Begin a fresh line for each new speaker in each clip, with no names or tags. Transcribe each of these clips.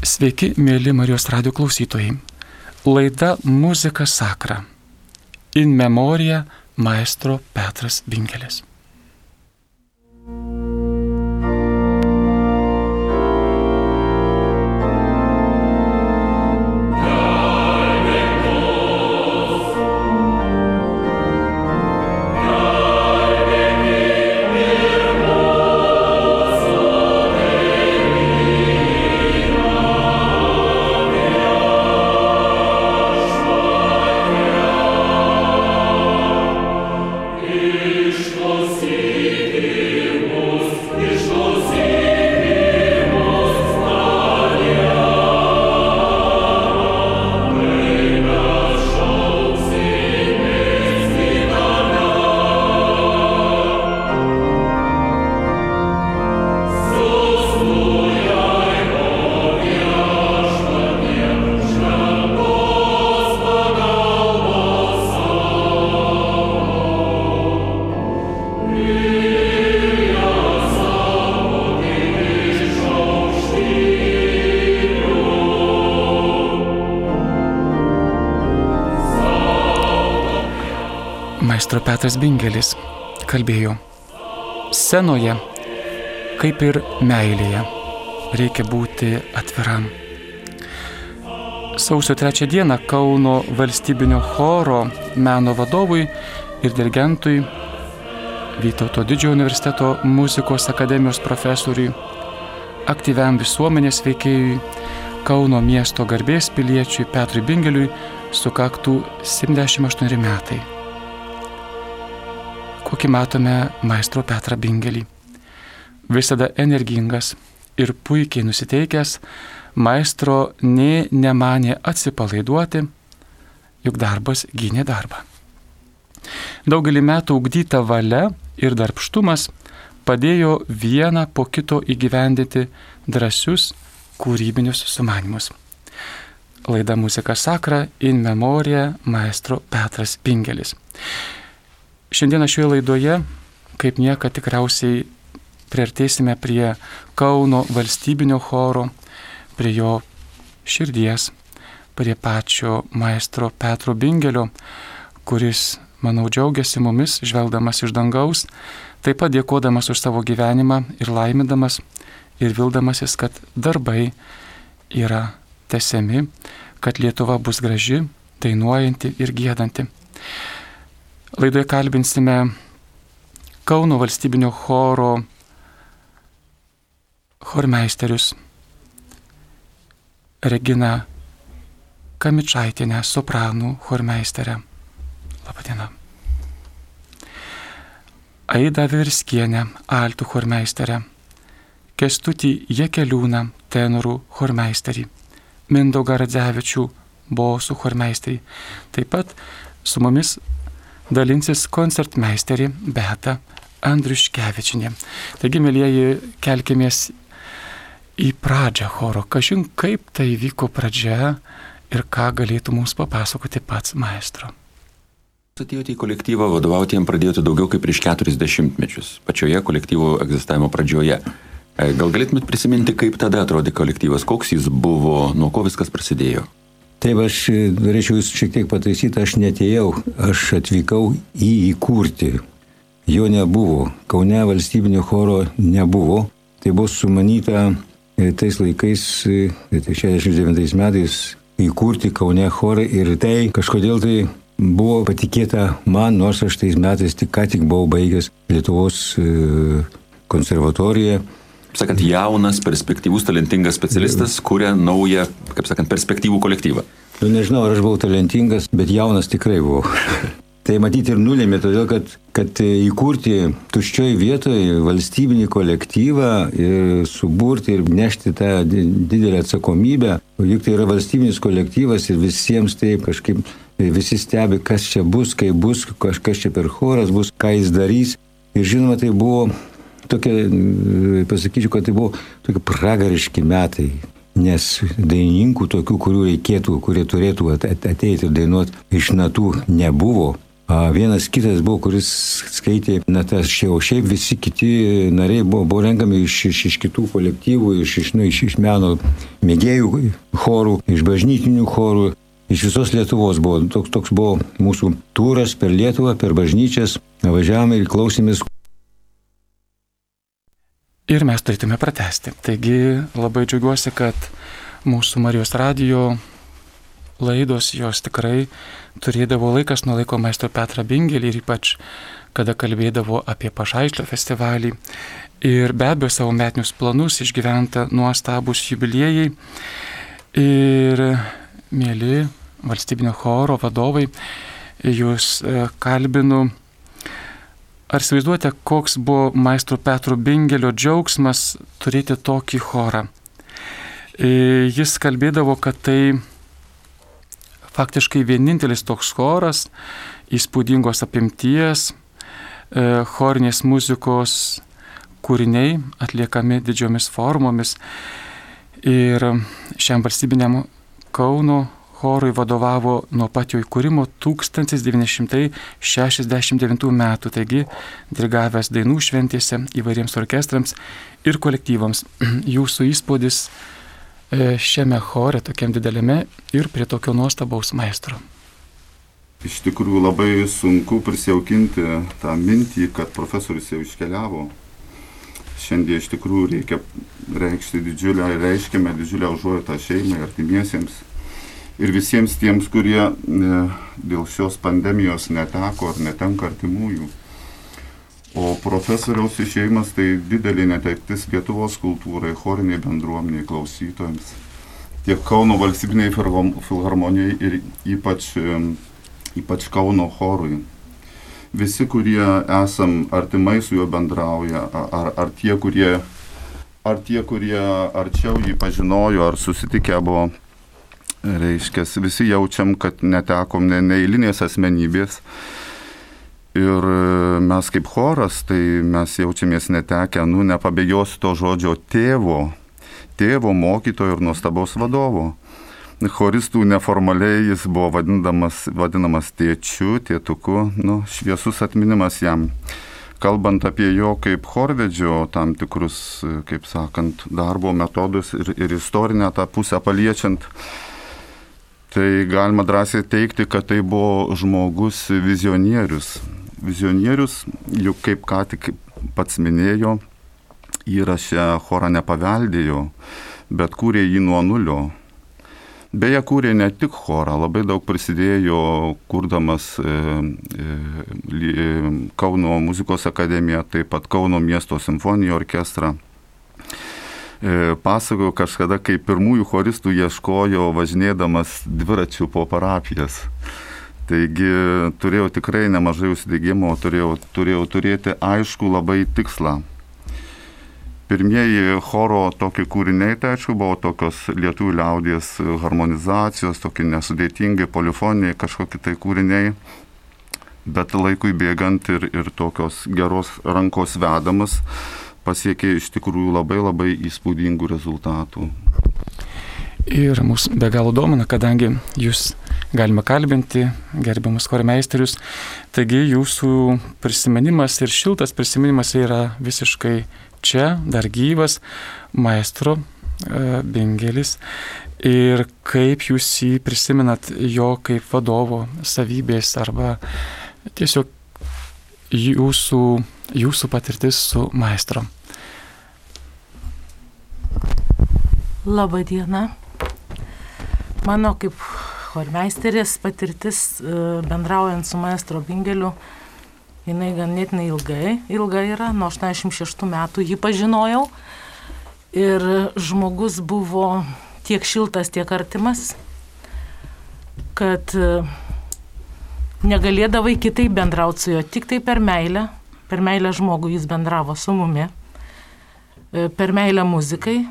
Sveiki, mėly Marijos radio klausytojai. Laida Muzika Sakra. In memorija maestro Petras Vingelis. Petras Bingelis kalbėjo, senoje, kaip ir meilėje, reikia būti atviram. Sausio trečią dieną Kauno valstybinio choro meno vadovui ir dirigentui Vytauto didžiojo universiteto muzikos akademijos profesoriui, aktyviam visuomenės veikėjui, Kauno miesto garbės piliečiui Petrui Bingeliui sukaktų 78 metai kokį matome maestro Petrą Bingelį. Visada energingas ir puikiai nusiteikęs, maestro nė nemanė atsipalaiduoti, juk darbas gynė darbą. Daugelį metų ugdyta valia ir darbštumas padėjo vieną po kito įgyvendinti drąsius kūrybinius sumanimus. Laida Muzika Sakra in Memorija maestro Petras Pingelis. Šiandieną šioje laidoje, kaip niekada tikriausiai, priartėsime prie Kauno valstybinio choro, prie jo širdies, prie pačio maestro Petro Bingelio, kuris, manau, džiaugiasi mumis, žvelgdamas iš dangaus, taip pat dėkodamas už savo gyvenimą ir laimindamas ir vildamasis, kad darbai yra tesiami, kad Lietuva bus graži, dainuojanti ir gėdanti. Laidoje kalbinsime Kauno valstybinio choro chormeisterius Regina Kamičaitinę, sopranų chormeisterę. Labadiena. Aida Virskienė, altų chormeisterę. Kestutį Jekeliūną, tenorų chormeisterį. Mindauga Radzevičių, bosų chormeisterį. Taip pat su mumis dalinsis koncertmeisterį Beta Andriuškevičinė. Taigi, mėlyjeji, kelkimės į pradžią choro. Kažin kaip tai vyko pradžia ir ką galėtų mums papasakoti pats maestro.
Atėjote į kolektyvą, vadovauti jam pradėjote daugiau kaip prieš keturis dešimtmečius, pačioje kolektyvo egzistavimo pradžioje. E, gal galėtumėt prisiminti, kaip tada atrodė kolektyvas, koks jis buvo, nuo ko viskas prasidėjo?
Taip aš norėčiau jūs šiek tiek pataisyti, aš netėjau, aš atvykau į įkurti. Jo nebuvo, Kaune valstybinio choro nebuvo. Tai buvo sumanyta e, tais laikais, e, tai 69 metais, įkurti Kaune chorą ir tai kažkodėl tai buvo patikėta man, nors aš tais metais tik ką tik buvau baigęs Lietuvos e, konservatoriją
sakant, jaunas, perspektyvus, talentingas specialistas kuria naują, kaip sakant, perspektyvų kolektyvą.
Nu, nežinau, ar aš buvau talentingas, bet jaunas tikrai buvau. tai matyti ir nulėmė, todėl kad, kad įkurti tuščioj vietoje valstybinį kolektyvą ir suburti ir nešti tą didelę atsakomybę, juk tai yra valstybinis kolektyvas ir visiems taip kažkaip visi stebi, kas čia bus, kaip bus, kažkas čia per choras bus, ką jis darys. Ir žinoma, tai buvo tokia, pasakyčiau, kad tai buvo tokie pragariški metai. Nes dainininkų tokių, kurių reikėtų, kurie turėtų ateiti ir dainuoti iš natų, nebuvo. Vienas kitas buvo, kuris skaitė, na, tas čia, o šiaip visi kiti nariai buvo, buvo renkami iš, iš, iš kitų kolektyvų, iš, iš, nu, iš, iš meno mėgėjų chorų, iš bažnytinių chorų. Iš visos Lietuvos buvo, toks, toks buvo mūsų turas per Lietuvą, per bažnyčias, važiavome ir klausėmės.
Ir mes turėtume pratesti. Taigi labai džiaugiuosi, kad mūsų Marijos radijo laidos jos tikrai turėdavo laikas nuo laiko maestro Petrą Bingelį ir ypač kada kalbėdavo apie Pašaišlio festivalį. Ir be abejo savo metinius planus išgyventa nuostabus jubiliejai. Ir mėly valstybinio choro vadovai, jūs e, kalbinu. Ar įsivaizduojate, koks buvo maestro Petro Bingelio džiaugsmas turėti tokį chorą? E, jis kalbėdavo, kad tai faktiškai vienintelis toks choras, įspūdingos apimties, e, chorinės muzikos kūriniai atliekami didžiomis formomis. Ir šiam valstybiniam Kauno chorui vadovavo nuo pat jo įkūrimo 1969 metų, taigi dirigavęs dainų šventėse įvairiems orkestrams ir kolektyvams. Jūsų įspūdis E, šiame chore, tokiam dideliame ir prie tokio nuostabaus maestro.
Iš tikrųjų labai sunku prisijaukinti tą mintį, kad profesorius jau iškeliavo. Šiandien iš tikrųjų reikia reikšti didžiulę, reiškiame didžiulę užuojautą šeimai, artimiesiems ir visiems tiems, kurie ne, dėl šios pandemijos neteko ar netenka artimųjų. O profesoriaus išėjimas tai didelė netektis Lietuvos kultūrai, choriniai bendruomeniai, klausytojams, tiek Kauno valstybiniai filharmonijai ir ypač, ypač Kauno chorui. Visi, kurie esam artimai su juo bendrauja, ar, ar, tie, kurie, ar tie, kurie arčiau jį pažinojo, ar susitikę buvo, reiškia, visi jaučiam, kad netekom ne neįlinės asmenybės Ir e, mes kaip choras, tai mes jaučiamės netekę, nu, nepabėgiosiu to žodžio tėvo, tėvo, mokytojo ir nuostabaus vadovo. Choristų neformaliai jis buvo vadinamas, vadinamas tėčiu, tėtuku, nu, šviesus atminimas jam. Kalbant apie jo kaip chorvedžio tam tikrus, kaip sakant, darbo metodus ir, ir istorinę tą pusę paliečiant, tai galima drąsiai teikti, kad tai buvo žmogus vizionierius, vizionierius, juk kaip ką tik pats minėjo, įrašę chorą nepaveldėjo, bet kūrė jį nuo nulio. Beje, kūrė ne tik chorą, labai daug prisidėjo kurdamas e, e, Kauno muzikos akademiją, taip pat Kauno miesto simfonijų orkestrą. E, pasakoju kažkada, kai pirmųjų choristų ieškojo važinėdamas dviračių po parapijas. Taigi turėjau tikrai nemažai užsidėgymo, turėjau, turėjau turėti aišku labai tikslą. Pirmieji choro tokie kūriniai, tai aišku, buvo tokios lietuvių liaudies harmonizacijos, tokie nesudėtingi, polifoniniai kažkokie tai kūriniai, bet laikui bėgant ir, ir tokios geros rankos vedamas pasiekė iš tikrųjų labai labai įspūdingų rezultatų.
Ir mus be galo domina, kadangi jūs galime kalbinti gerbiamus chormeisterius. Taigi jūsų prisiminimas ir šiltas prisiminimas yra visiškai čia, dar gyvas, maestro e, Bingelis. Ir kaip jūs jį prisimenat jo kaip vadovo savybės arba tiesiog jūsų, jūsų patirtis su maestro.
Labą dieną. Mano kaip chormeisterės patirtis e, bendraujant su maestro Bingeliu, jinai ganėtinai ilgai, ilgai yra, nuo 86 metų jį pažinojau. Ir žmogus buvo tiek šiltas, tiek artimas, kad e, negalėdavai kitaip bendrauti su juo, tik tai per meilę. Per meilę žmogų jis bendravo su mumi, e, per meilę muzikai.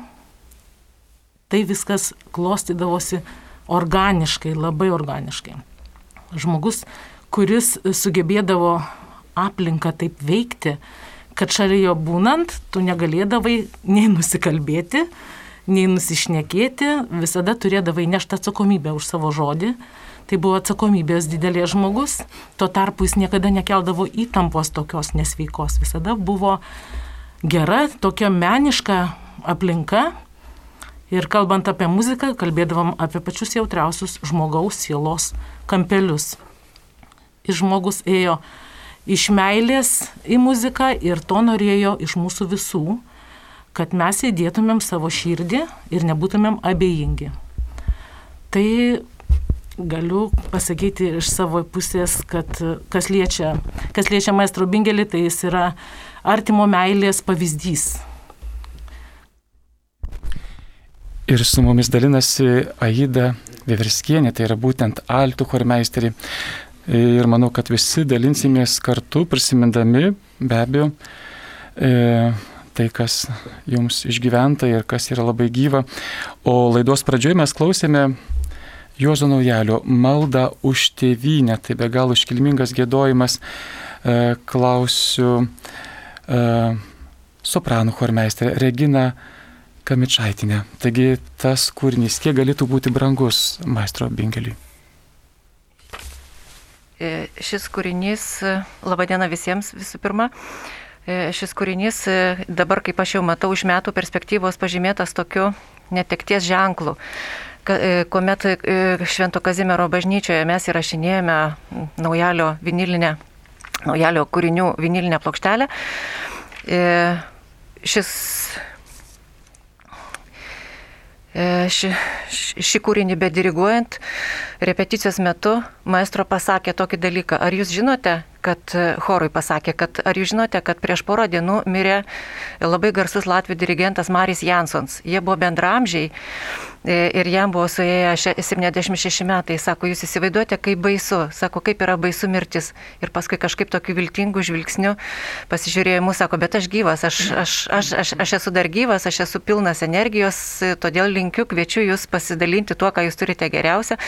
Tai viskas klostydavosi organiškai, labai organiškai. Žmogus, kuris sugebėdavo aplinką taip veikti, kad šalia jo būnant, tu negalėdavai nei nusikalbėti, nei nusišnekėti, visada turėdavai nešti atsakomybę už savo žodį. Tai buvo atsakomybės didelės žmogus, tuo tarpu jis niekada nekeldavo įtampos tokios nesveikos, visada buvo gera, tokia meniška aplinka. Ir kalbant apie muziką, kalbėdavom apie pačius jautriausius žmogaus sielos kampelius. Ir žmogus ėjo iš meilės į muziką ir to norėjo iš mūsų visų, kad mes įdėtumėm savo širdį ir nebūtumėm abejingi. Tai galiu pasakyti iš savo pusės, kad kas liečia, kas liečia maestro Bingelį, tai jis yra artimo meilės pavyzdys.
Ir su mumis dalinasi Aida Veverskienė, tai yra būtent altų chormeisterį. Ir manau, kad visi dalinsimės kartu, prisimindami be abejo e, tai, kas jums išgyventa ir kas yra labai gyva. O laidos pradžioje mes klausėme Juozo Naujalio maldą už tėvynę, tai be galo iškilmingas gėdojimas. E, klausiu e, sopranų chormeisterė Regina Kamičaitinė. Taigi tas kūrinys, kiek galėtų būti brangus maestro Bingeliui?
Šis kūrinys, laba diena visiems visų pirma, šis kūrinys dabar, kaip aš jau matau, iš metų perspektyvos pažymėtas tokiu netekties ženklu kuomet Švento Kazimiero bažnyčioje mes įrašinėjome naujalio vinilinę, naujalio kūrinių vinilinę plokštelę. Šis Ši, šį kūrinį bediriguojant, repeticijos metu maestro pasakė tokį dalyką. Ar jūs žinote, kad chorui pasakė, kad ar jūs žinote, kad prieš porą dienų mirė labai garsus latvių dirigentas Maris Jansons. Jie buvo bendramžiai E, ir jam buvo suėję 76 metai. Sako, jūs įsivaizduojate, kaip baisu. Sako, kaip yra baisu mirtis. Ir paskui kažkaip tokiu viltingu žvilgsniu pasižiūrėjo mūsų, sako, bet aš gyvas, aš, aš, aš, aš, aš esu dar gyvas, aš esu pilnas energijos, todėl linkiu, kviečiu jūs pasidalinti tuo, ką jūs turite geriausia.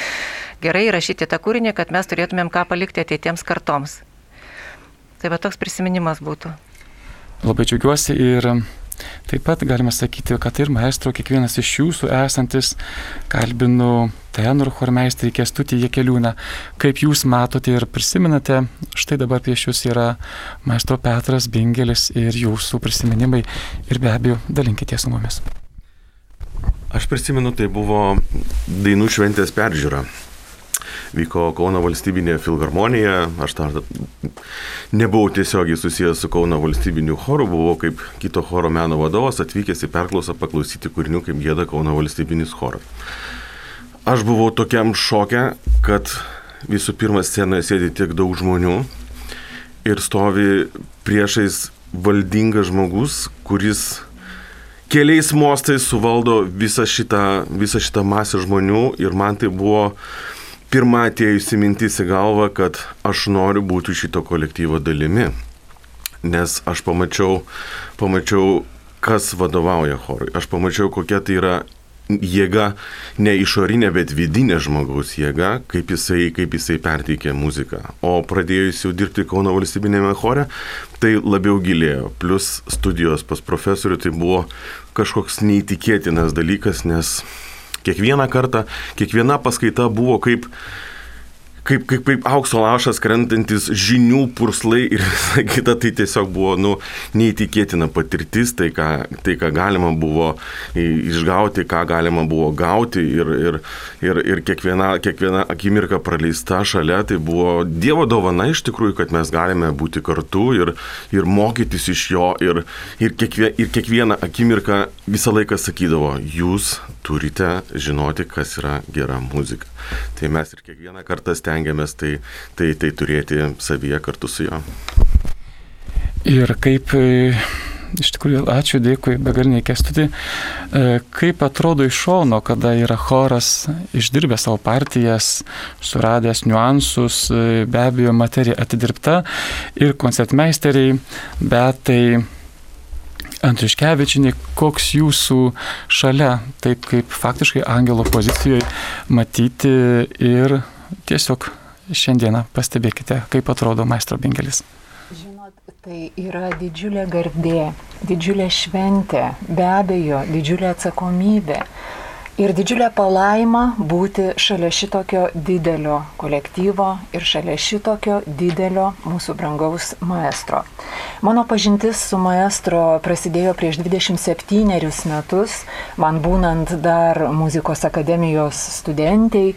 Gerai rašyti tą kūrinį, kad mes turėtumėm ką palikti ateitiems kartoms. Tai va toks prisiminimas būtų.
Labai džiaugiuosi ir Taip pat galima sakyti, kad ir maestro kiekvienas iš jūsų esantis kalbinu tenorų chormeisterį Kestutį Jekeliūną. Kaip jūs matote ir prisimenate, štai dabar prieš jūs yra maestro Petras Bingelis ir jūsų prisiminimai ir be abejo dalinkite su mumis.
Aš prisimenu, tai buvo dainų šventės peržiūra vyko Kauno valstybinė filharmonija, aš tą nebuvau tiesiogiai susijęs su Kauno valstybiniu choru, buvau kaip kito choro meno vadovas atvykęs į perklausą paklausyti kūrinių, kaip gėda Kauno valstybinis choras. Aš buvau tokiam šoke, kad visų pirma scenoje sėdi tiek daug žmonių ir stovi priešais valdingas žmogus, kuris keliais mostais suvaldo visą šitą, visą šitą masę žmonių ir man tai buvo pirma atėjusi mintis į galvą, kad aš noriu būti šito kolektyvo dalimi. Nes aš pamačiau, pamačiau, kas vadovauja chorui. Aš pamačiau, kokia tai yra jėga, ne išorinė, bet vidinė žmogaus jėga, kaip jisai, kaip jisai perteikė muziką. O pradėjus jau dirbti Kauno valstybinėme chore, tai labiau gilėjo. Plus studijos pas profesorių tai buvo kažkoks neįtikėtinas dalykas, nes Kiekvieną kartą, kiekviena paskaita buvo kaip kaip, kaip, kaip aukso lašas krentantis žinių purslai ir visa kita, tai tiesiog buvo nu, neįtikėtina patirtis, tai ką, tai ką galima buvo išgauti, ką galima buvo gauti ir, ir, ir, ir kiekviena, kiekviena akimirka praleista šalia, tai buvo Dievo dovana iš tikrųjų, kad mes galime būti kartu ir, ir mokytis iš jo ir, ir, kiekvie, ir kiekvieną akimirką visą laiką sakydavo, jūs turite žinoti, kas yra gera muzika. Tai mes ir kiekvieną kartą stengiamės tai, tai, tai turėti savyje kartu su juo.
Ir kaip e, iš tikrųjų, ačiū, dėkui, begaliniai kestutį. E, kaip atrodo iš šono, kada yra choras išdirbęs savo partijas, suradęs niuansus, e, be abejo, materija atidirbta ir koncertmeisteriai, bet tai Andriškevičinė, koks jūsų šalia, taip kaip faktiškai angelo pozicijoje matyti ir tiesiog šiandieną pastebėkite, kaip atrodo maestro Bingelis.
Žinot, tai yra didžiulė garbė, didžiulė šventė, be abejo, didžiulė atsakomybė. Ir didžiulė palaima būti šalia šitokio didelio kolektyvo ir šalia šitokio didelio mūsų brangaus maestro. Mano pažintis su maestro prasidėjo prieš 27 metus, man būnant dar muzikos akademijos studentiai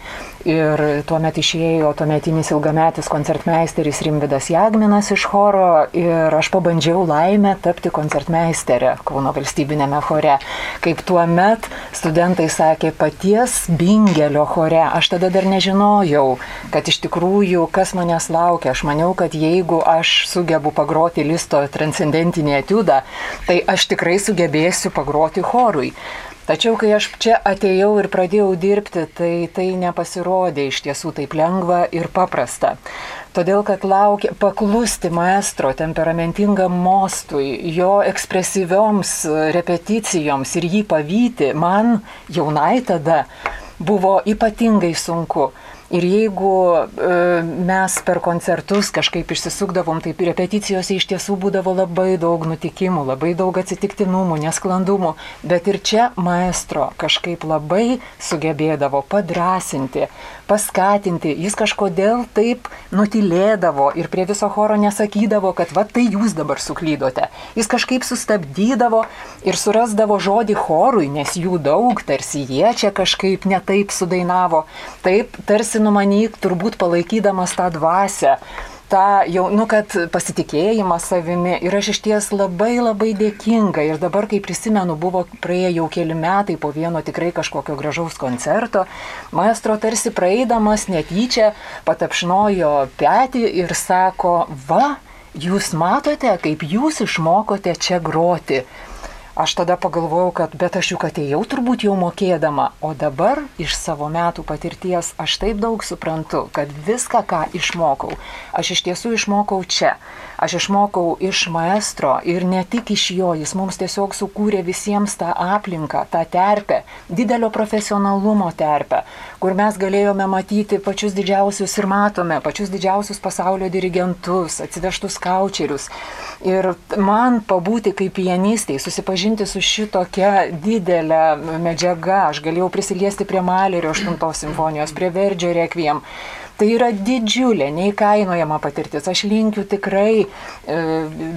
ir tuomet išėjo tuometinis ilgametis koncertmeisteris Rimvidas Jagminas iš choro ir aš pabandžiau laimę tapti koncertmeisterę Kauno valstybinėme chore. Kaip tuomet studentai sakė, sakė paties Bingelio chore. Aš tada dar nežinojau, kad iš tikrųjų kas manęs laukia. Aš maniau, kad jeigu aš sugebu pagroti listo transcendentinį etiudą, tai aš tikrai sugebėsiu pagroti chorui. Tačiau, kai aš čia atėjau ir pradėjau dirbti, tai tai nepasirodė iš tiesų taip lengva ir paprasta. Todėl, kad laukia paklusti maestro temperamentingam mostui, jo ekspresyvioms repeticijoms ir jį pavyti, man jaunai tada buvo ypatingai sunku. Ir jeigu e, mes per koncertus kažkaip išsisukdavom, tai repeticijose iš tiesų būdavo labai daug nutikimų, labai daug atsitiktinumų, nesklandumų, bet ir čia maestro kažkaip labai sugebėdavo padrasinti, paskatinti, jis kažkodėl taip nutilėdavo ir prie viso choro nesakydavo, kad va tai jūs dabar suklydote. Jis kažkaip sustabdydavo ir surasdavo žodį chorui, nes jų daug, tarsi jie čia kažkaip netaip sudainavo. Taip, tarsi numanyk, turbūt palaikydamas tą dvasę, tą jau, nu, kad pasitikėjimą savimi. Ir aš iš ties labai labai dėkinga. Ir dabar, kai prisimenu, buvo praėję jau keli metai po vieno tikrai kažkokio gražaus koncerto, maestro tarsi praeidamas netyčia patapšnojo petį ir sako, va, jūs matote, kaip jūs išmokote čia groti. Aš tada pagalvojau, kad bet aš juk atėjau turbūt jau mokėdama, o dabar iš savo metų patirties aš taip daug suprantu, kad viską, ką išmokau, aš iš tiesų išmokau čia. Aš išmokau iš maestro ir ne tik iš jo, jis mums tiesiog sukūrė visiems tą aplinką, tą terpę, didelio profesionalumo terpę, kur mes galėjome matyti pačius didžiausius ir matome pačius didžiausius pasaulio dirigentus, atsivežtus kaučerius. Ir man pabūti kaip pianistai, susipažinti su šitokia didelė medžiaga, aš galėjau prisiliesti prie Malerio 8 simfonijos, prie Verdžio rekviem. Tai yra didžiulė, neįkainojama patirtis. Aš linkiu tikrai e,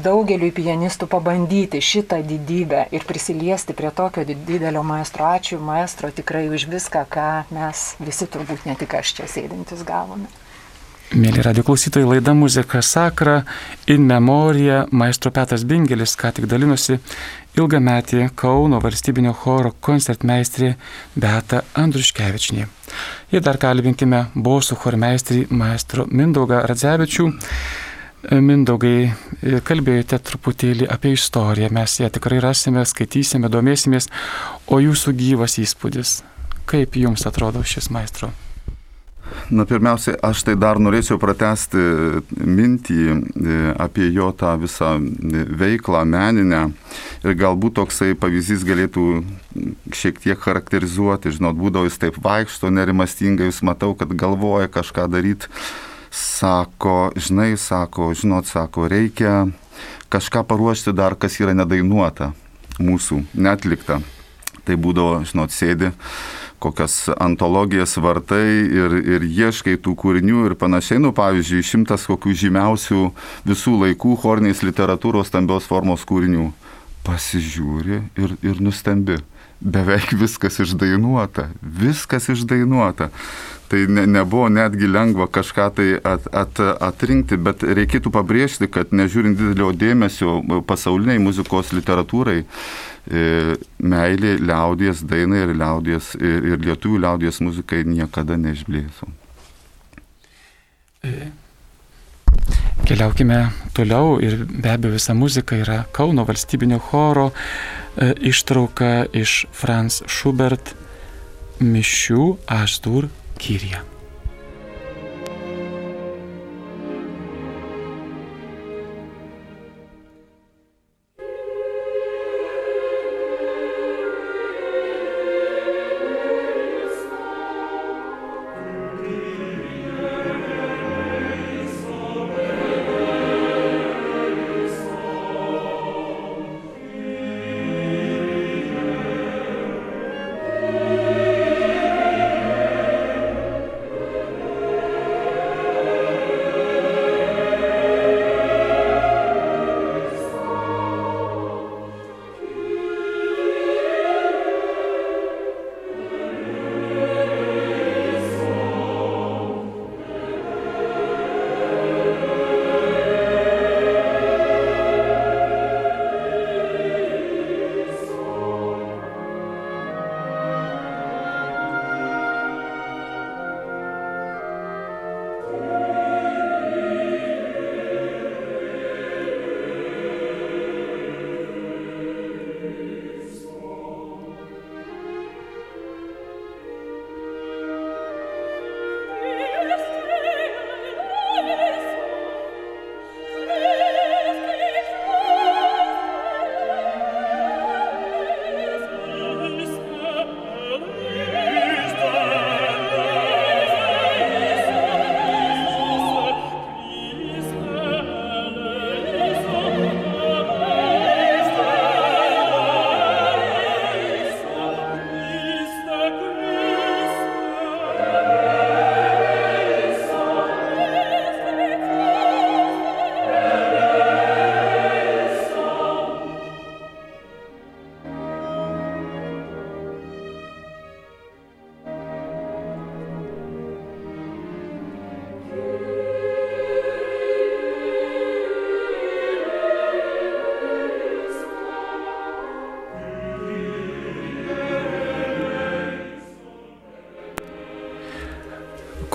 daugeliu pianistų pabandyti šitą didybę ir prisiliesti prie tokio didelio maestro. Ačiū maestro tikrai už viską, ką mes visi turbūt ne tik aš čia sėdintis gavome.
Mėly radio klausytojai, laida muzika sakra, in memorija, maestro Petras Bingelis ką tik dalinosi ilgametį Kauno valstybinio choro koncertmeistrė Beata Andruškevičinė. Ir dar kalbinkime bosų chormeistrį maestro Mindaugą Radzevičių. Mindaugai, kalbėjote truputėlį apie istoriją, mes ją tikrai rasime, skaitysime, domėsimės, o jūsų gyvas įspūdis, kaip jums atrodo šis maestro?
Na, pirmiausia, aš tai dar norėčiau pratesti mintį e, apie jo tą visą veiklą meninę. Ir galbūt toksai pavyzdys galėtų šiek tiek charakterizuoti, žinot, būdavo jis taip vaikšto nerimastingai, jūs matau, kad galvoja kažką daryti, sako, žinai, sako, žinot, sako, reikia kažką paruošti dar, kas yra nedainuota mūsų, netlikta. Tai būdavo, žinot, sėdi kokias antologijas vartai ir, ir ieškai tų kūrinių ir panašiai, nu pavyzdžiui, šimtas kokių žymiausių visų laikų chornės literatūros stambios formos kūrinių. Pasižiūri ir, ir nustembi. Beveik viskas išdainuota, viskas išdainuota. Tai ne, nebuvo netgi lengva kažką tai at, at, atrinkti, bet reikėtų pabrėžti, kad nežiūrint didelio dėmesio pasauliniai muzikos literatūrai, E, meilė liaudies dainai ir, liaudies, ir, ir lietuvių liaudies muzikai niekada neišblėso.
E, keliaukime toliau ir be abejo visa muzika yra Kauno valstybinio choro e, ištrauka iš Franz Schubert mišių Astur Kiryan.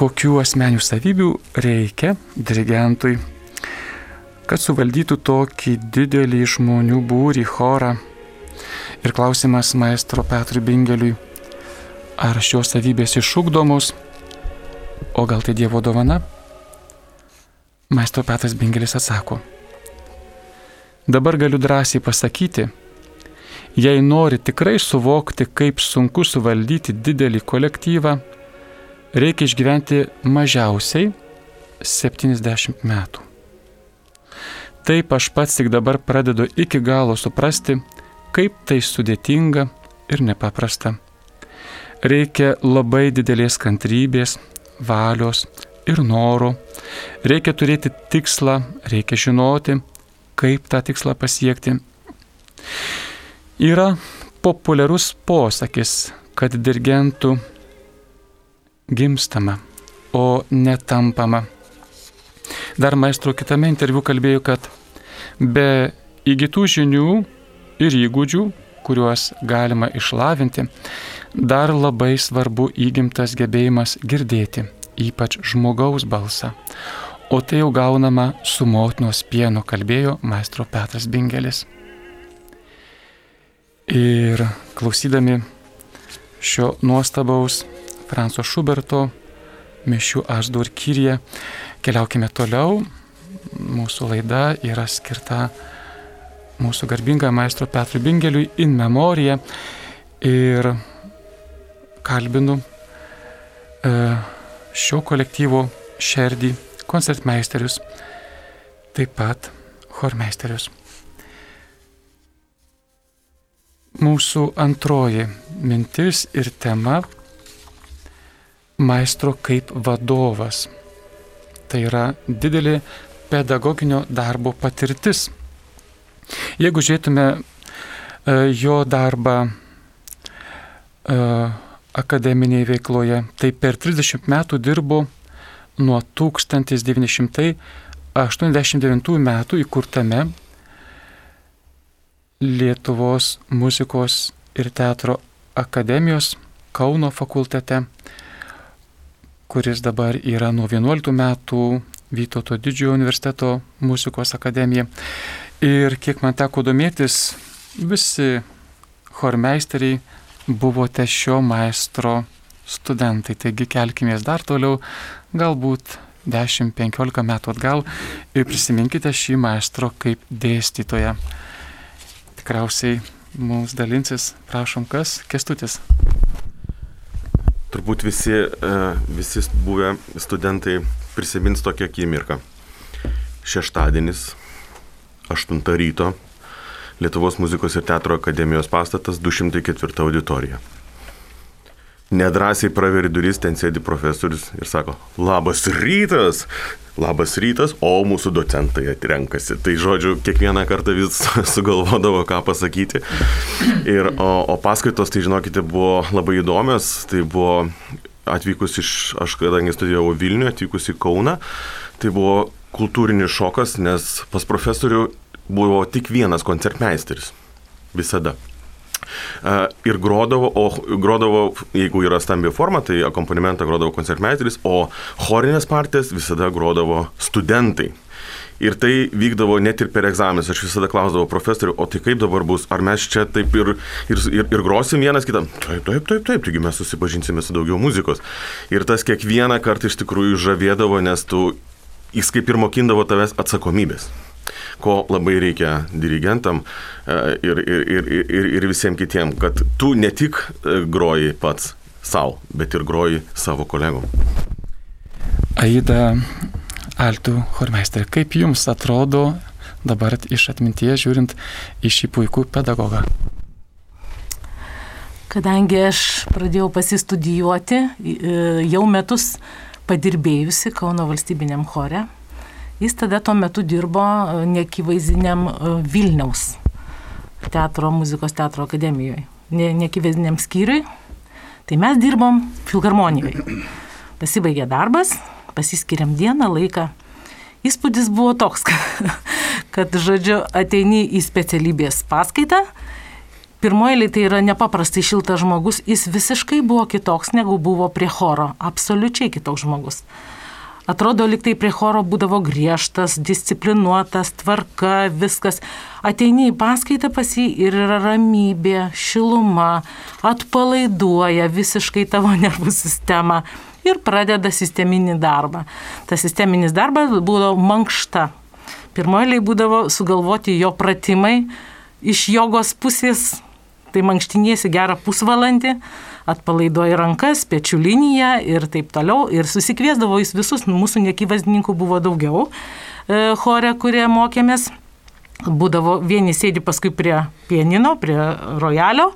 Kokių asmenių savybių reikia dirigentui, kad suvaldytų tokį didelį žmonių būrį chorą. Ir klausimas maestro Petrui Bingeliui, ar šios savybės išūkdomos, o gal tai Dievo dovana? Maestro Petras Bingelis atsako, dabar galiu drąsiai pasakyti, jei nori tikrai suvokti, kaip sunku suvaldyti didelį kolektyvą, reikia išgyventi mažiausiai 70 metų. Taip aš pats tik dabar pradedu iki galo suprasti, kaip tai sudėtinga ir nepaprasta. Reikia labai didelės kantrybės, valios ir noro. Reikia turėti tikslą, reikia žinoti, kaip tą tikslą pasiekti. Yra populiarus posakis, kad dirigentų gimstama, o netampama. Dar maestro kitame interviu kalbėjo, kad be įgytų žinių ir įgūdžių, kuriuos galima išlavinti, dar labai svarbu įgimtas gebėjimas girdėti, ypač žmogaus balsą. O tai jau gaunama su motinos pienu, kalbėjo maestro Petras Bingelis. Ir klausydami šio nuostabaus Franco Šuberto mišių Aždur Kyrė. Keliaukime toliau. Mūsų laida yra skirta mūsų garbingam maestro Petrui Bingeliui in memorija ir kalbinu e, šio kolektyvo šerdį koncertmeisterius, taip pat chormeisterius. Mūsų antroji mintis ir tema maestro kaip vadovas. Tai yra didelė pedagoginio darbo patirtis. Jeigu žiūrėtume e, jo darbą e, akademinėje veikloje, tai per 30 metų dirbo nuo 1989 metų įkurtame Lietuvos muzikos ir teatro akademijos Kauno fakultete kuris dabar yra nuo 11 metų Vytauto didžiojo universiteto muzikos akademija. Ir kiek man teko domėtis, visi chormeisteriai buvote šio maestro studentai. Taigi kelkime dar toliau, galbūt 10-15 metų atgal ir prisiminkite šį maestro kaip dėstytoją. Tikriausiai mums dalinsis, prašom kas, kestutis.
Turbūt visi, e, visi buvę studentai prisimins tokią akimirką. Šeštadienis, 8 ryto, Lietuvos muzikos ir teatro akademijos pastatas 204 auditorija. Nedrasiai praveri duris, ten sėdi profesorius ir sako, labas rytas, labas rytas, o mūsų docentai atrenkasi. Tai žodžiu, kiekvieną kartą vis sugalvodavo, ką pasakyti. Ir, o, o paskaitos, tai žinokite, buvo labai įdomios. Tai buvo atvykus iš, aš kadangi studijavau Vilniuje, atvykus į Kauną, tai buvo kultūrinis šokas, nes pas profesorių buvo tik vienas koncertmeisteris. Visada ir grodavo, o grodavo, jeigu yra stambi forma, tai akompanimentą grodavo koncertmeisteris, o chorinės partijas visada grodavo studentai. Ir tai vykdavo net ir per egzaminus. Aš visada klausdavau profesorių, o tai kaip dabar bus? Ar mes čia taip ir, ir, ir, ir grosim vienas kitam? Taip, taip, taip, taip, taigi mes susipažinsime su daugiau muzikos. Ir tas kiekvieną kartą iš tikrųjų žavėdavo, nes tu, jis kaip ir mokindavo tavęs atsakomybės ko labai reikia dirigentam e, ir, ir, ir, ir, ir visiems kitiems, kad tu ne tik e, groji pats savo, bet ir groji savo kolegom.
Aida Altų chormeisterė, kaip jums atrodo dabar iš atminties žiūrint į šį puikų pedagogą?
Kadangi aš pradėjau pasistudijuoti, e, jau metus padirbėjusi Kauno valstybiniam chore, Jis tada tuo metu dirbo e, nekivaizdiniam e, Vilniaus teatro, muzikos teatro akademijoje, ne, nekivaizdiniam skyriui. Tai mes dirbom filharmonijoje. Pasibaigė darbas, pasiskiriam dieną, laiką. Įspūdis buvo toks, kad, kad žodžiu, ateini į specialybės paskaitą, pirmoji tai yra nepaprastai šiltas žmogus, jis visiškai buvo kitoks negu buvo prie choro, absoliučiai kitoks žmogus. Atrodo, liktai prie choro būdavo griežtas, disciplinuotas, tvarka, viskas. Ateini į paskaitą pas jį ir yra ramybė, šiluma, atpalaiduoja visiškai tavo nervų sistemą ir pradeda sisteminį darbą. Tas sisteminis darbas būdavo mankšta. Pirmoji būdavo sugalvoti jo pratimai iš jogos pusės, tai mankštiniesi gerą pusvalandį atpalaiduoja rankas, pečių liniją ir taip toliau. Ir susikviesdavo jis visus, mūsų nekyvasdininkų buvo daugiau e, chore, kurie mokėmės. Būdavo vieni sėdi paskui prie pienino, prie rojalio,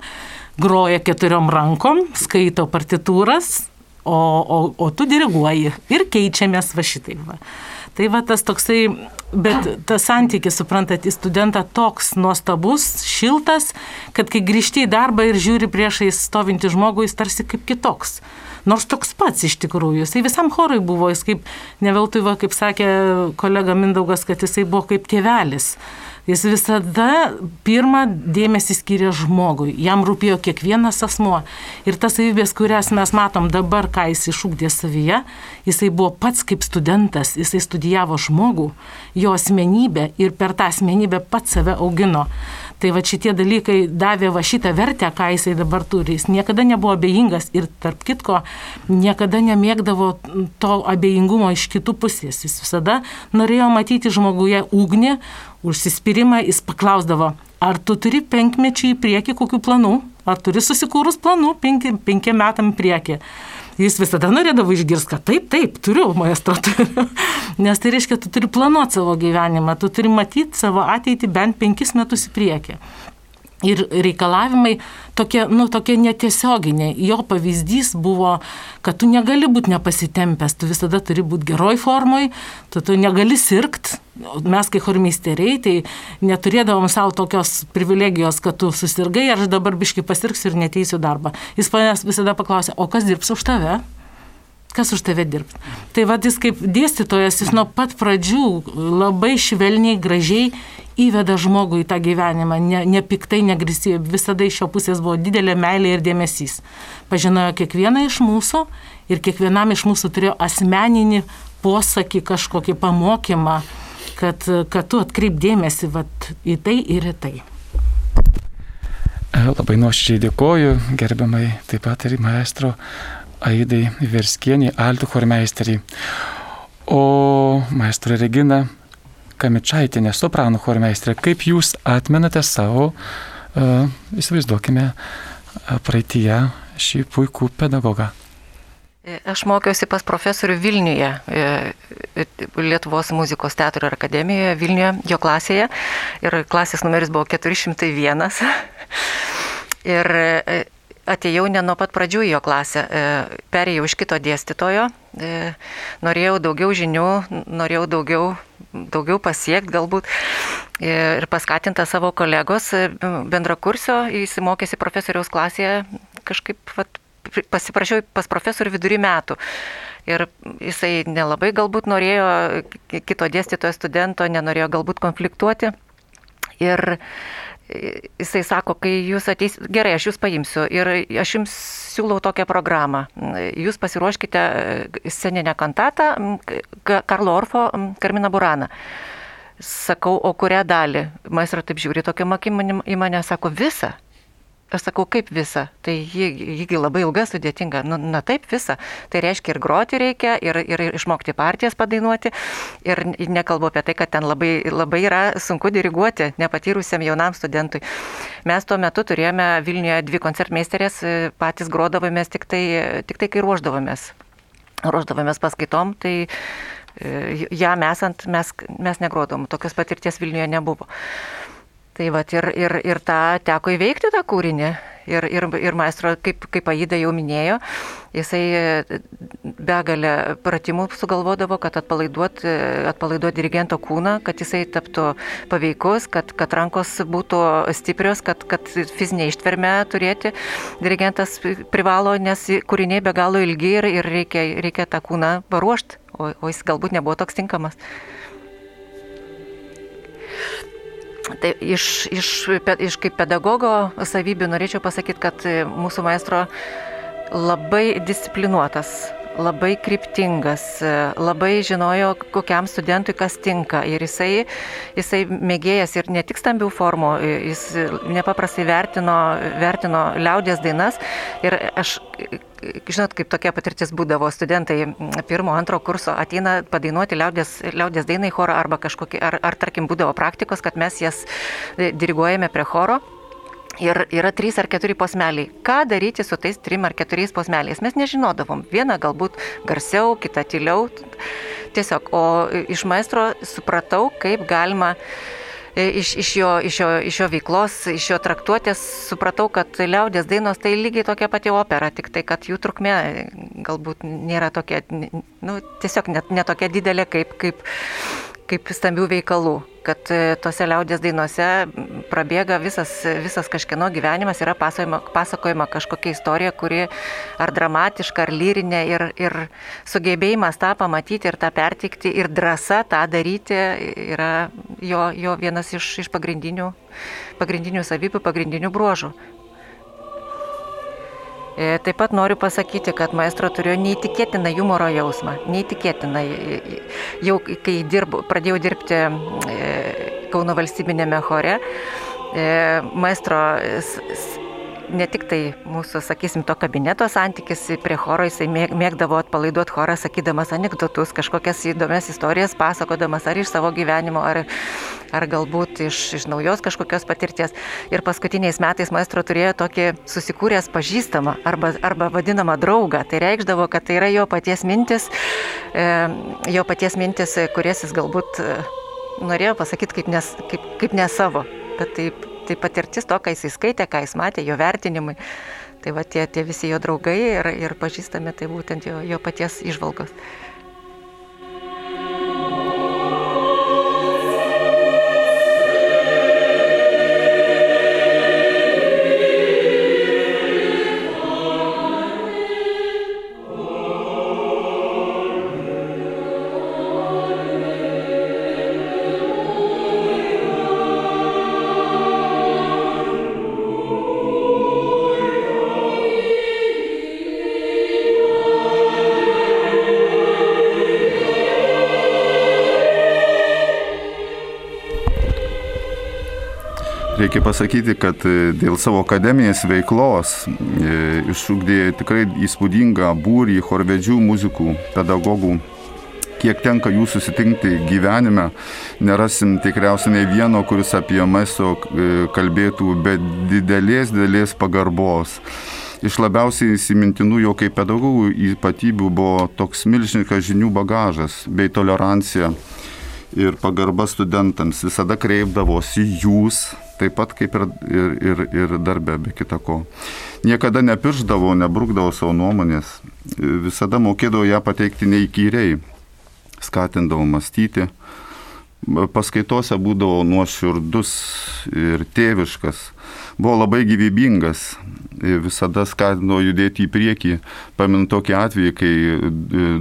groja keturiom rankom, skaito partitūras, o, o, o tu diriguoji ir keičiamės va šitaip. Va. Tai va tas toksai, bet tas santykis, suprantat, į studentą toks nuostabus, šiltas, kad kai grįžti į darbą ir žiūri priešai stovinti žmogų, jis tarsi kaip kitoks. Nors toks pats iš tikrųjų, jisai visam chorui buvo, jis kaip, ne veltui, va, kaip sakė kolega Mindaugas, kad jisai buvo kaip tėvelis. Jis visada pirmą dėmesį skiria žmogui, jam rūpėjo kiekvienas asmuo. Ir tas savybės, kurias mes matom dabar, ką jis išūkdė savyje, jisai buvo pats kaip studentas, jisai studijavo žmogų, jo asmenybę ir per tą asmenybę pats save augino. Tai va šitie dalykai davė va šitą vertę, ką jisai dabar turi. Jis niekada nebuvo abejingas ir tarp kitko niekada nemėgdavo to abejingumo iš kitų pusės. Jis visada norėjo matyti žmoguje ugnį, užsispyrimą, jis paklausdavo, ar tu turi penkmečiai į priekį kokių planų, ar turi susikūrus planų penki, penkiem metam į priekį. Jis visada norėdavo išgirsti, kad taip, taip, turiu, maestro turiu. Nes tai reiškia, tu turi planuoti savo gyvenimą, tu turi matyti savo ateitį bent penkis metus į priekį. Ir reikalavimai tokie, nu, tokie netiesioginiai. Jo pavyzdys buvo, kad tu negali būti nepasitempęs, tu visada turi būti geroj formoj, tu, tu negali sirgt. Mes, kai hormisteriai, tai neturėdavom savo tokios privilegijos, kad tu susirgai, aš dabar biškai pasirgsiu ir neteisiu darbą. Jis manęs visada paklausė, o kas dirbs už tave? Kas už tave dirbs. Tai vad jis kaip dėstytojas, jis nuo pat pradžių labai švelniai, gražiai įveda žmogų į tą gyvenimą, ne, ne negrisė, visada iš jo pusės buvo didelė meilė ir dėmesys. Pažinojo kiekvieną iš mūsų ir kiekvienam iš mūsų turėjo asmeninį posakį, kažkokį pamokymą, kad, kad tu atkreip dėmesį vat, į tai ir į tai.
Labai nuoširdžiai dėkoju, gerbiamai taip pat ir maestro Aidai Verskieniai, altų chormeisteriai. O maestro Regina, Kamičaitinė, sopranų chormeistrė, kaip jūs atmenate savo, uh, įsivaizduokime, praeitie šį puikų pedagogą?
E, aš mokiausi pas profesorių Vilniuje, e, Lietuvos muzikos teatro akademijoje, Vilniuje, jo klasėje. Ir klasės numeris buvo 401. Ir atėjau ne nuo pat pradžių į jo klasę, perėjau iš kito dėstytojo, norėjau daugiau žinių, norėjau daugiau daugiau pasiekti galbūt ir paskatinta savo kolegos bendrakursio, jis mokėsi profesoriaus klasėje, kažkaip vat, pasiprašiau pas profesorių vidury metų. Ir jisai nelabai galbūt norėjo kito dėstytojo studento, nenorėjo galbūt konfliktuoti. Ir jisai sako, kai jūs ateis, gerai, aš jūs paimsiu ir aš jums siūlau tokią programą. Jūs pasiruoškite sceninę kantatą Karlo Orfo Karmina Burana. Sakau, o kurią dalį? Maestro taip žiūri tokiam akim į mane, sako, visą. Aš sakau, kaip visa? Tai jįgi labai ilga, sudėtinga. Nu, na taip, visa. Tai reiškia ir groti reikia, ir, ir išmokti partijas padainuoti. Ir nekalbu apie tai, kad ten labai, labai yra sunku diriguoti nepatyrusiam jaunam studentui. Mes tuo metu turėjome Vilniuje dvi koncertmeisterės, patys grodavomės tik tai, tik tai kai ruoždavomės. Ruoždavomės paskaitom, tai e, jam esant mes, mes negrodom. Tokios patirties Vilniuje nebuvo. Tai va ir, ir, ir tą teko įveikti tą kūrinį. Ir, ir, ir maestro, kaip, kaip Aida jau minėjo, jisai begalę pratimų sugalvodavo, kad atpalaiduot, atpalaiduot dirigento kūną, kad jisai taptų paveikus, kad, kad rankos būtų stiprios, kad, kad fizinė ištvermė turėti. Dirigentas privalo, nes kūriniai be galo ilgi ir, ir reikia, reikia tą kūną paruošti, o, o jis galbūt nebuvo toks tinkamas. Tai iš, iš, iš kaip pedagogo savybių norėčiau pasakyti, kad mūsų maestro labai disciplinuotas, labai kryptingas, labai žinojo, kokiam studentui kas tinka. Ir jisai, jisai mėgėjas ir ne tik stambių formų, jis nepaprastai vertino, vertino liaudės dainas. Ir aš, žinot, kaip tokia patirtis būdavo, studentai pirmo, antro kurso ateina padainuoti liaudės, liaudės dainą į chorą arba kažkokį, ar, ar tarkim būdavo praktikos, kad mes jas diriguojame prie choro. Ir yra trys ar keturi posmeliai. Ką daryti su tais trim ar keturiais posmeliais? Mes nežinodavom. Viena galbūt garsiau, kita tyliau. Tiesiog, o iš maestro supratau, kaip galima iš, iš, jo, iš, jo, iš jo veiklos, iš jo traktuotės supratau, kad liaudės dainos tai lygiai tokia pati opera, tik tai, kad jų trukmė galbūt nėra tokia, nu, tiesiog net netokia didelė kaip, kaip, kaip stambių veikalų, kad tose liaudės dainuose prabėga visas, visas kažkieno gyvenimas, yra pasakojama, pasakojama kažkokia istorija, kuri ar dramatiška, ar lyrinė ir, ir sugebėjimas tą pamatyti ir tą pertikti ir drąsa tą daryti yra jo, jo vienas iš, iš pagrindinių, pagrindinių savybių, pagrindinių bruožų. Taip pat noriu pasakyti, kad maestro turėjo neįtikėtiną humoro jausmą. Neįtikėtiną. Jau kai dirbu, pradėjau dirbti Kauno valstybinėme chore, maestro ne tik tai mūsų, sakysim, to kabineto santykis prie choro, jisai mėgdavo atpalaiduoti chorą, sakydamas anegdotus, kažkokias įdomias istorijas, pasakodamas ar iš savo gyvenimo, ar, ar galbūt iš, iš naujos kažkokios patirties. Ir paskutiniais metais maestro turėjo tokį susikūręs pažįstamą arba, arba vadinamą draugą. Tai reikšdavo, kad tai yra jo paties mintis, e, jo paties mintis, kurias jis galbūt e, norėjo pasakyti kaip, nes, kaip, kaip ne savo. Bet taip tai patirtis to, ką jis skaitė, ką jis matė, jo vertinimai. Tai va tie, tie visi jo draugai ir, ir pažįstami, tai būtent jo, jo paties išvalgos.
Reikia pasakyti, kad dėl savo akademinės veiklos išugdė tikrai įspūdingą būrį chorvedžių, muzikų, pedagogų. Kiek tenka jų susitinkti gyvenime, nerasim tikriausiai ne vieno, kuris apie maisto kalbėtų be didelės, didelės pagarbos. Iš labiausiai įsimintinų jo kaip pedagogų ypatybių buvo toks milžiniškas žinių bagažas bei tolerancija ir pagarba studentams. Visada kreipdavosi jūs, taip pat kaip ir, ir, ir, ir darbe, be kita ko. Niekada nepirždavo, nebrukdavo savo nuomonės, visada mokėdavo ją pateikti neįkyriai, skatindavo mąstyti. Paskaitose būdavo nuoširdus ir tėviškas, buvo labai gyvybingas, visada skatino judėti į priekį. Paminu tokį atvejį, kai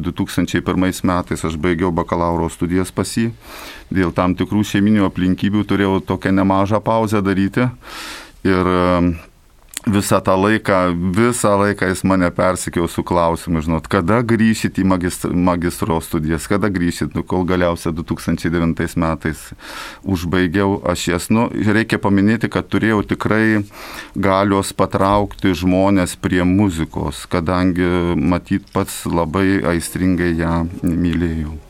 2001 metais aš baigiau bakalauro studijas pas jį, dėl tam tikrų šeiminių aplinkybių turėjau tokią nemažą pauzę daryti. Ir visą tą laiką, visą laiką jis mane persikėjo su klausimu, žinot, kada grįšit į magistro, magistro studijas, kada grįšit, nu, kol galiausiai 2009 metais užbaigiau aš jas. Nu, reikia paminėti, kad turėjau tikrai galios patraukti žmonės prie muzikos, kadangi matyt pats labai aistringai ją mylėjau.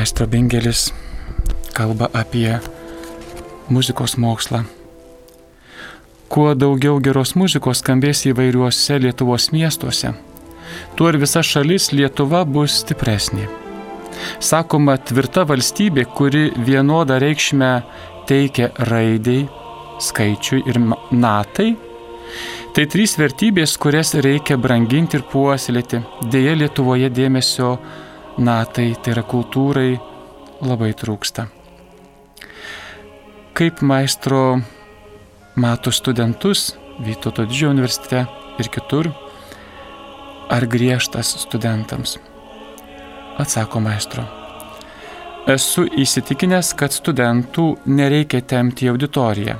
Maestro Bingelis kalba apie muzikos mokslą. kuo daugiau geros muzikos skambės įvairiuose Lietuvos miestuose, tuo ir visa šalis Lietuva bus stipresnė. Sakoma, tvirta valstybė, kuri vienodą reikšmę teikia raidai, skaičiui ir natai, tai trys vertybės, kurias reikia branginti ir puoselėti. Deja, Lietuvoje dėmesio natai, tai yra kultūrai, labai trūksta. Kaip maestro mato studentus Vytauto didžiojo universitete ir kitur, ar griežtas studentams? Atsako maestro. Esu įsitikinęs, kad studentų nereikia temti į auditoriją.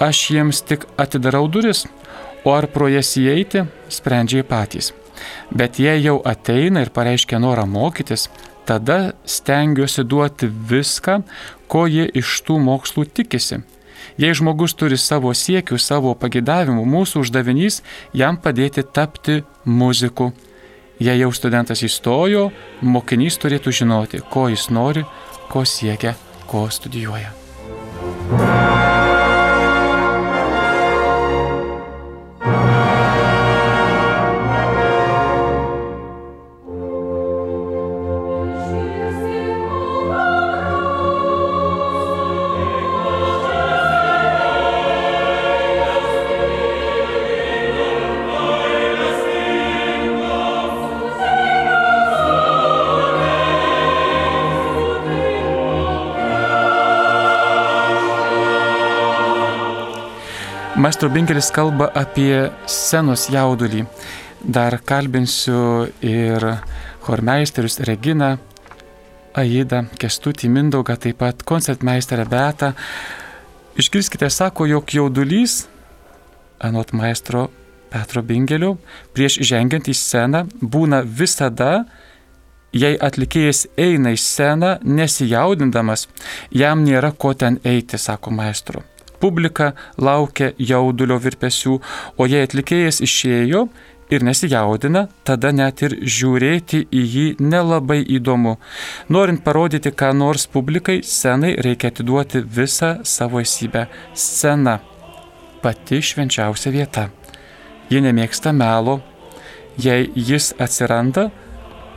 Aš jiems tik atidarau duris, o ar pro jas įeiti, sprendžia patys. Bet jei jau ateina ir pareiškia norą mokytis, tada stengiuosi duoti viską, ko jie iš tų mokslų tikisi. Jei žmogus turi savo siekių, savo pagėdavimų, mūsų uždavinys jam padėti tapti muziku Jei jau studentas įstojo, mokinys turėtų žinoti, ko jis nori, ko siekia, ko studijuoja. Maestro Binkelis kalba apie scenos jaudulį. Dar kalbinsiu ir chormeisterius Regina, Aida, Kestutį Mindaugą, taip pat koncertmeisterę Betą. Išgirskite, sako, jog jaudulys, anot maestro Petro Bingelio, prieš žengiant į sceną būna visada, jei atlikėjas eina į sceną nesijaudindamas, jam nėra ko ten eiti, sako maestro. Publika laukia jaudulio virpesių, o jei atlikėjas išėjo ir nesijaudina, tada net ir žiūrėti į jį nelabai įdomu. Norint parodyti ką nors publikai, scenai reikia atiduoti visą savo esybę. Scena - pati švenčiausia vieta. Ji nemėgsta melo. Jei jis atsiranda,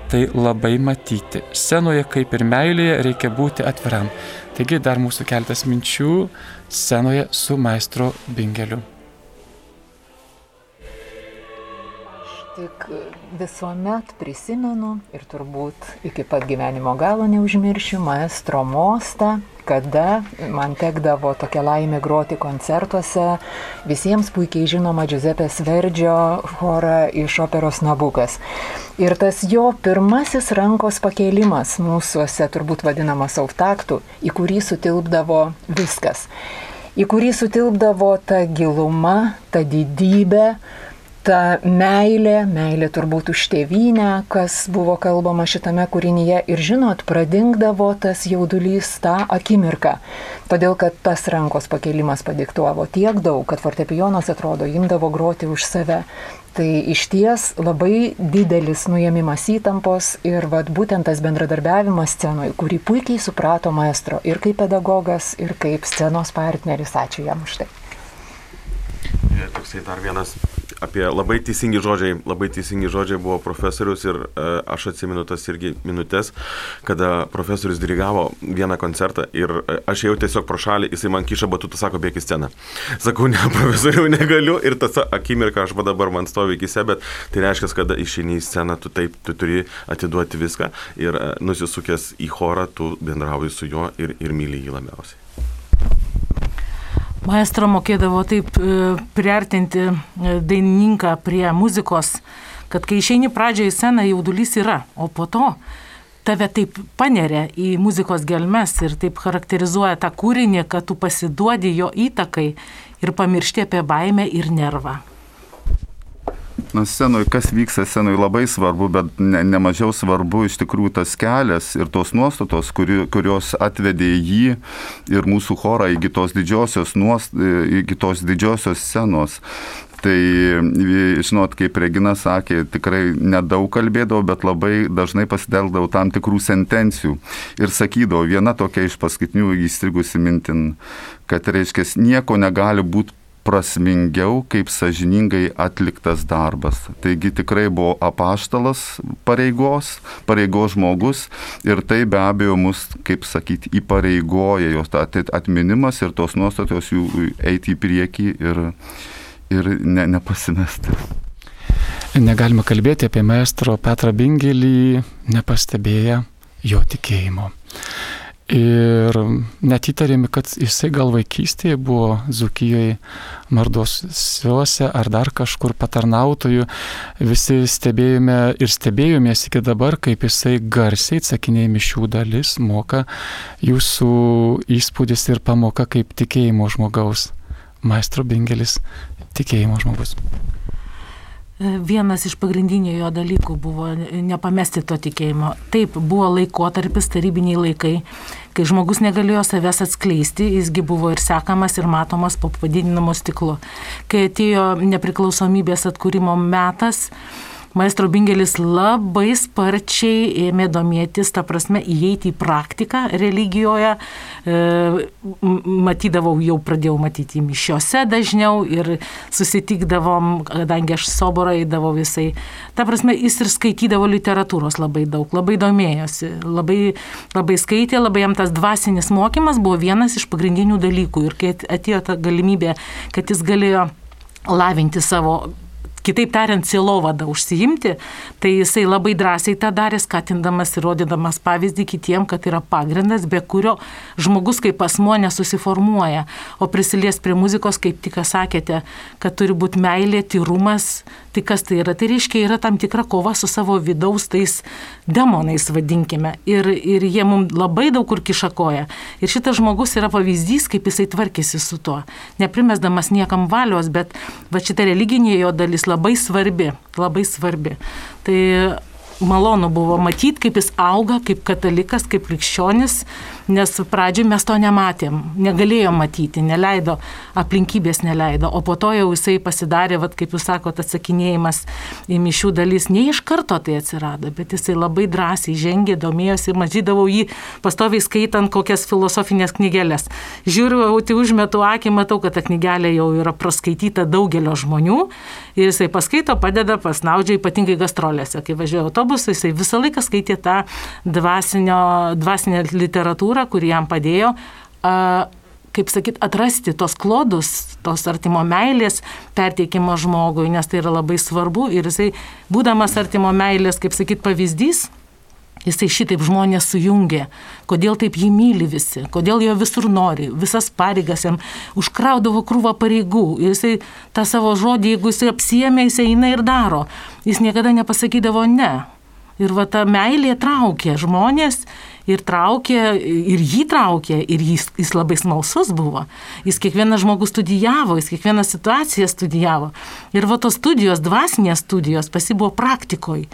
tai labai matyti. Scenoje, kaip ir meilėje, reikia būti atviram. Taigi dar mūsų keltas minčių scenoje su maestro Bingeliu.
Tik visuomet prisimenu ir turbūt iki pat gyvenimo galo neužmiršiu maestro mostą, kada man tekdavo tokia laimė groti koncertuose visiems puikiai žinoma Giuseppės Verdžio chorą iš operos Nabukas. Ir tas jo pirmasis rankos pakėlimas mūsųse turbūt vadinamas auftaktų, į kurį sutilpdavo viskas. Į kurį sutilpdavo ta giluma, ta didybė, ta meilė, meilė turbūt už tėvynę, kas buvo kalbama šitame kūrinyje ir žinot, pradingdavo tas jaudulys tą akimirką, todėl kad tas rankos pakelimas padiktuavo tiek daug, kad fortepijonas atrodo imdavo groti už save. Tai iš ties labai didelis nuėmimas įtampos ir vat, būtent tas bendradarbiavimas scenoje, kurį puikiai suprato maestro ir kaip pedagogas, ir kaip scenos partneris. Ačiū jam už tai.
Toksai dar vienas apie labai teisingi žodžiai, labai teisingi žodžiai buvo profesorius ir e, aš atsimenu tas irgi minutės, kada profesorius dirigavo vieną koncertą ir e, aš jau tiesiog pro šalį, jisai man kiša batutą, sako, bėk į sceną. Sakau, ne, profesoriu, negaliu ir tas akimirka aš va dabar man stovi akise, bet tai reiškia, kad išeini į sceną, tu taip, tu turi atiduoti viską ir e, nusisukęs į chorą, tu bendrauji su juo ir, ir myli jį labiausiai.
Maestro mokėdavo taip e, priartinti e, dainininką prie muzikos, kad kai išeini pradžioje į sceną, jaudulys yra, o po to tave taip paneria į muzikos gelmes ir taip charakterizuoja tą kūrinį, kad tu pasiduodi jo įtakai ir pamiršti apie baimę ir nervą
na, scenoje, kas vyksta scenoje labai svarbu, bet ne, nemažiau svarbu iš tikrųjų tas kelias ir tos nuostatos, kuri, kurios atvedė jį ir mūsų chorą iki tos didžiosios, nuost, iki tos didžiosios scenos. Tai, žinot, kaip Regina sakė, tikrai nedaug kalbėdavau, bet labai dažnai pasideldavau tam tikrų sentencijų. Ir sakydavau, viena tokia iš paskutinių įstrigusi mintin, kad, reiškia, nieko negali būti prasmingiau, kaip sažiningai atliktas darbas. Taigi tikrai buvo apaštalas pareigos, pareigos žmogus ir tai be abejo mus, kaip sakyti, įpareigoja jos atminimas ir tos nuostatos jų eiti į priekį ir, ir ne, nepasimesti.
Negalima kalbėti apie maestro Petrą Bingelį, nepastebėję jo tikėjimo. Ir net įtarėme, kad jisai gal vaikystėje buvo Zukijoje mardosiuose ar dar kažkur patarnautojų. Visi stebėjome ir stebėjomės iki dabar, kaip jisai garsiai atsakinėja mišių dalis, moka jūsų įspūdis ir pamoka kaip tikėjimo žmogaus. Maestro Bingelis tikėjimo žmogus.
Vienas iš pagrindinių jo dalykų buvo nepamesti to tikėjimo. Taip, buvo laikotarpis, tarybiniai laikai, kai žmogus negalėjo savęs atskleisti, jisgi buvo ir sekamas, ir matomas po padidinamu stiklu. Kai atėjo nepriklausomybės atkūrimo metas, Maestro Bingelis labai sparčiai ėmė domėtis, ta prasme, įeiti į praktiką religijoje. E, matydavau, jau pradėjau matyti mišiose dažniau ir susitikdavom, kadangi aš soborą įdavau visai. Ta prasme, jis ir skaitydavo literatūros labai daug, labai domėjosi, labai, labai skaitė, labai jam tas dvasinis mokymas buvo vienas iš pagrindinių dalykų. Ir kai atėjo ta galimybė, kad jis galėjo lavinti savo kitaip tariant, silovada užsiimti, tai jisai labai drąsiai tą darė, skatindamas ir rodydamas pavyzdį kitiem, kad yra pagrindas, be kurio žmogus kaip asmo nesusiformuoja. O prisilies prie muzikos, kaip tik sakėte, kad turi būti meilė, tyrumas. Tai kas tai yra? Tai reiškia, yra tam tikra kova su savo vidaus tais demonais, vadinkime. Ir, ir jie mums labai daug kur kišakoja. Ir šitas žmogus yra pavyzdys, kaip jisai tvarkėsi su tuo. Neprimesdamas niekam valios, bet va šita religinė jo dalis labai svarbi, labai svarbi. Tai malonu buvo matyti, kaip jis auga, kaip katalikas, kaip krikščionis, nes pradžioje mes to nematėm, negalėjom matyti, neleido, aplinkybės neleido, o po to jau jisai pasidarė, vat, kaip jūs sakote, atsakinėjimas į mišių dalis, ne iš karto tai atsirado, bet jisai labai drąsiai žengė, domėjosi ir matydavau jį pastoviai skaitant kokias filosofinės knygelės. Žiūriu, tai užmetu akį, matau, kad ta knygelė jau yra praskaityta daugelio žmonių ir jisai paskaito, padeda, pasnaudžia, ypatingai gastrolėse, kai važiuoja autobusai, jisai visą laiką skaitė tą dvasinę literatūrą kuri jam padėjo, kaip sakyt, atrasti tos klodus, tos artimo meilės perteikimo žmogui, nes tai yra labai svarbu ir jisai, būdamas artimo meilės, kaip sakyt, pavyzdys, Jisai šitaip žmonės sujungė, kodėl taip jį myli visi, kodėl jo visur nori, visas pareigas jam užkraudavo krūvą pareigų. Jisai tą savo žodį, jeigu jisai apsiemė, jisai eina ir daro. Jis niekada nepasakydavo ne. Ir va ta meilė traukė žmonės ir traukė, ir jį traukė, ir jis, jis labai smalsus buvo. Jis kiekvieną žmogų studijavo, jis kiekvieną situaciją studijavo. Ir va tos studijos, dvasinės studijos, pasi buvo praktikoj.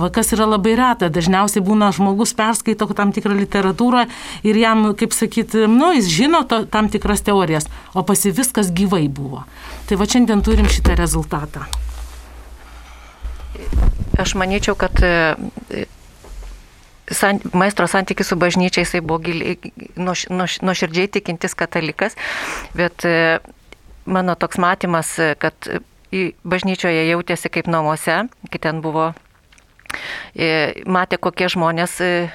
Va kas yra labai reta, dažniausiai būna žmogus perskaito tam tikrą literatūrą ir jam, kaip sakyti, nu, jis žino to, tam tikras teorijas, o pasi viskas gyvai buvo. Tai va šiandien turim šitą rezultatą.
Aš manyčiau, kad san, maestro santykis su bažnyčia, jisai buvo giliai, nuoš, nuoš, nuoširdžiai tikintis katalikas, bet e, mano toks matymas, kad bažnyčioje jautėsi kaip namuose, kai ten buvo E, matė, kokie žmonės, e,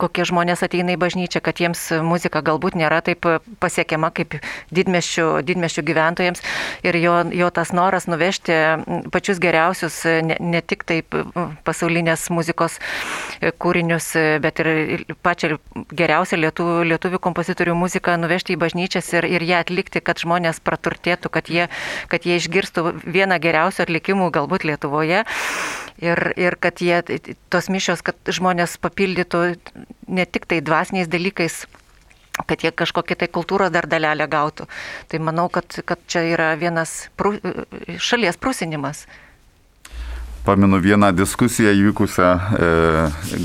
kokie žmonės ateina į bažnyčią, kad jiems muzika galbūt nėra taip pasiekiama kaip didmeščių, didmeščių gyventojams. Ir jo, jo tas noras nuvežti pačius geriausius, ne, ne tik taip pasaulinės muzikos kūrinius, bet ir pačią geriausią lietuvių, lietuvių kompozitorių muziką nuvežti į bažnyčias ir, ir ją atlikti, kad žmonės praturtėtų, kad jie, kad jie išgirstų vieną geriausių atlikimų galbūt Lietuvoje. Ir, ir kad jie, tos mišios, kad žmonės papildytų ne tik tai dvasiniais dalykais, kad jie kažkokią tai kultūros dar dalelę gautų. Tai manau, kad, kad čia yra vienas prū, šalies prusinimas.
Pamenu vieną diskusiją įvykusią e,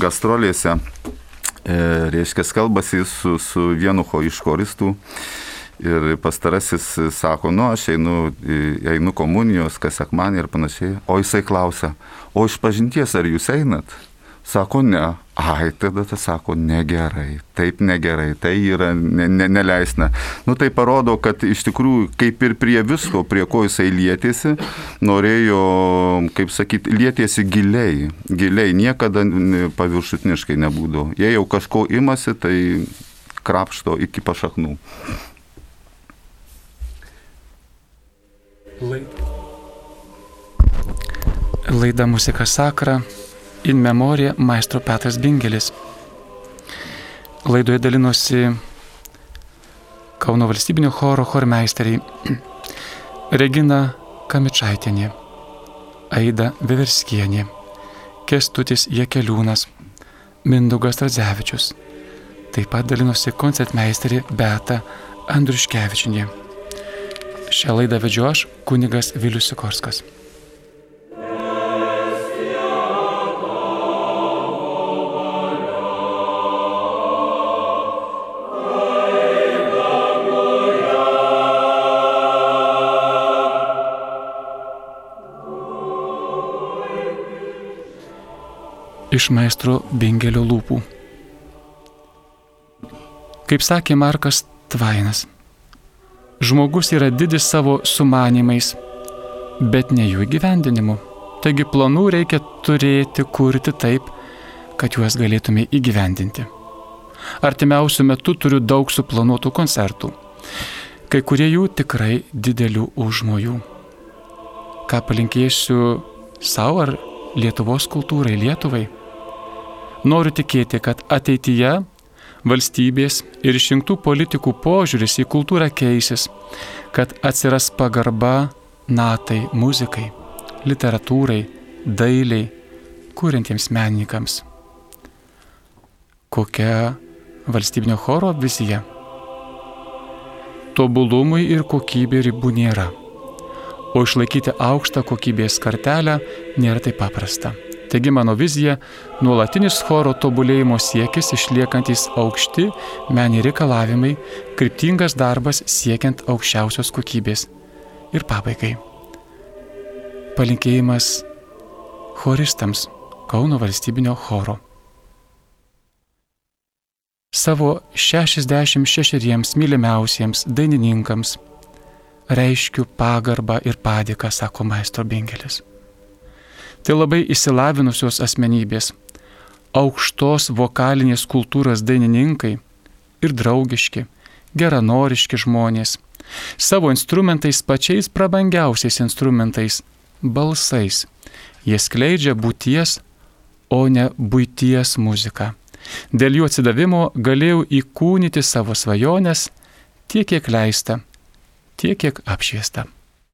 gastrolėse. E, reiškia, kalbasi su, su vienu iš choristų. Ir pastarasis sako, nu, aš einu, einu komunijos, kas sekmanį ir panašiai. O jisai klausia, o iš pažinties ar jūs einat? Sako, ne. Ai, tada tas sako, negerai, taip negerai, tai yra ne, ne, neleisna. Nu tai parodo, kad iš tikrųjų, kaip ir prie visko, prie ko jisai lietėsi, norėjo, kaip sakyti, lietėsi giliai, giliai, niekada paviršutiniškai nebūdavo. Jei jau kažko imasi, tai krapšto iki pašaknų.
Laida Musika Sakra, in memorija maestro Petras Bingelis. Laidoje dalinosi Kauno valstybinio choro chormeisteriai Regina Kamičaitinė, Aida Veverskienė, Kestutis Jekeliūnas, Mindugas Radzevičius. Taip pat dalinosi koncertmeisterė Beta Andruškevičinė. Šią laidą vedžiu aš, kunigas Vilius Sikorskas. Iš maestro Bingelio lūpų. Kaip sakė Markas Tvainas, žmogus yra didis savo sumanimais, bet ne jų įgyvendinimu. Taigi planų reikia turėti, kurti taip, kad juos galėtume įgyvendinti. Artimiausių metų turiu daug suplanuotų koncertų. Kai kurie jų tikrai didelių užmojų. Ką palinkėsiu savo ar Lietuvos kultūrai, Lietuvai? Noriu tikėti, kad ateityje valstybės ir išrinktų politikų požiūris į kultūrą keisis, kad atsiras pagarba natai, muzikai, literatūrai, dailiai, kūrintiems menininkams. Kokia valstybinio choro vizija? Tobulumui ir kokybė ribų nėra, o išlaikyti aukštą kokybės kartelę nėra taip paprasta. Taigi mano vizija - nuolatinis choro tobulėjimo siekis išliekantis aukšti meniai reikalavimai, kryptingas darbas siekiant aukščiausios kokybės. Ir pabaigai. Palinkėjimas choristams Kauno valstybinio choro. Savo 66 mylimiausiems dainininkams reiškiu pagarbą ir padėką, sako maestro Bingelis. Tai labai įsilavinusios asmenybės, aukštos vokalinės kultūros dainininkai ir draugiški, geranoriški žmonės, savo instrumentais pačiais prabangiausiais instrumentais, balsais. Jie skleidžia būties, o ne būties muziką. Dėl jų atsidavimo galėjau įkūnyti savo svajonės tiek, kiek leista, tiek, kiek apšviesta.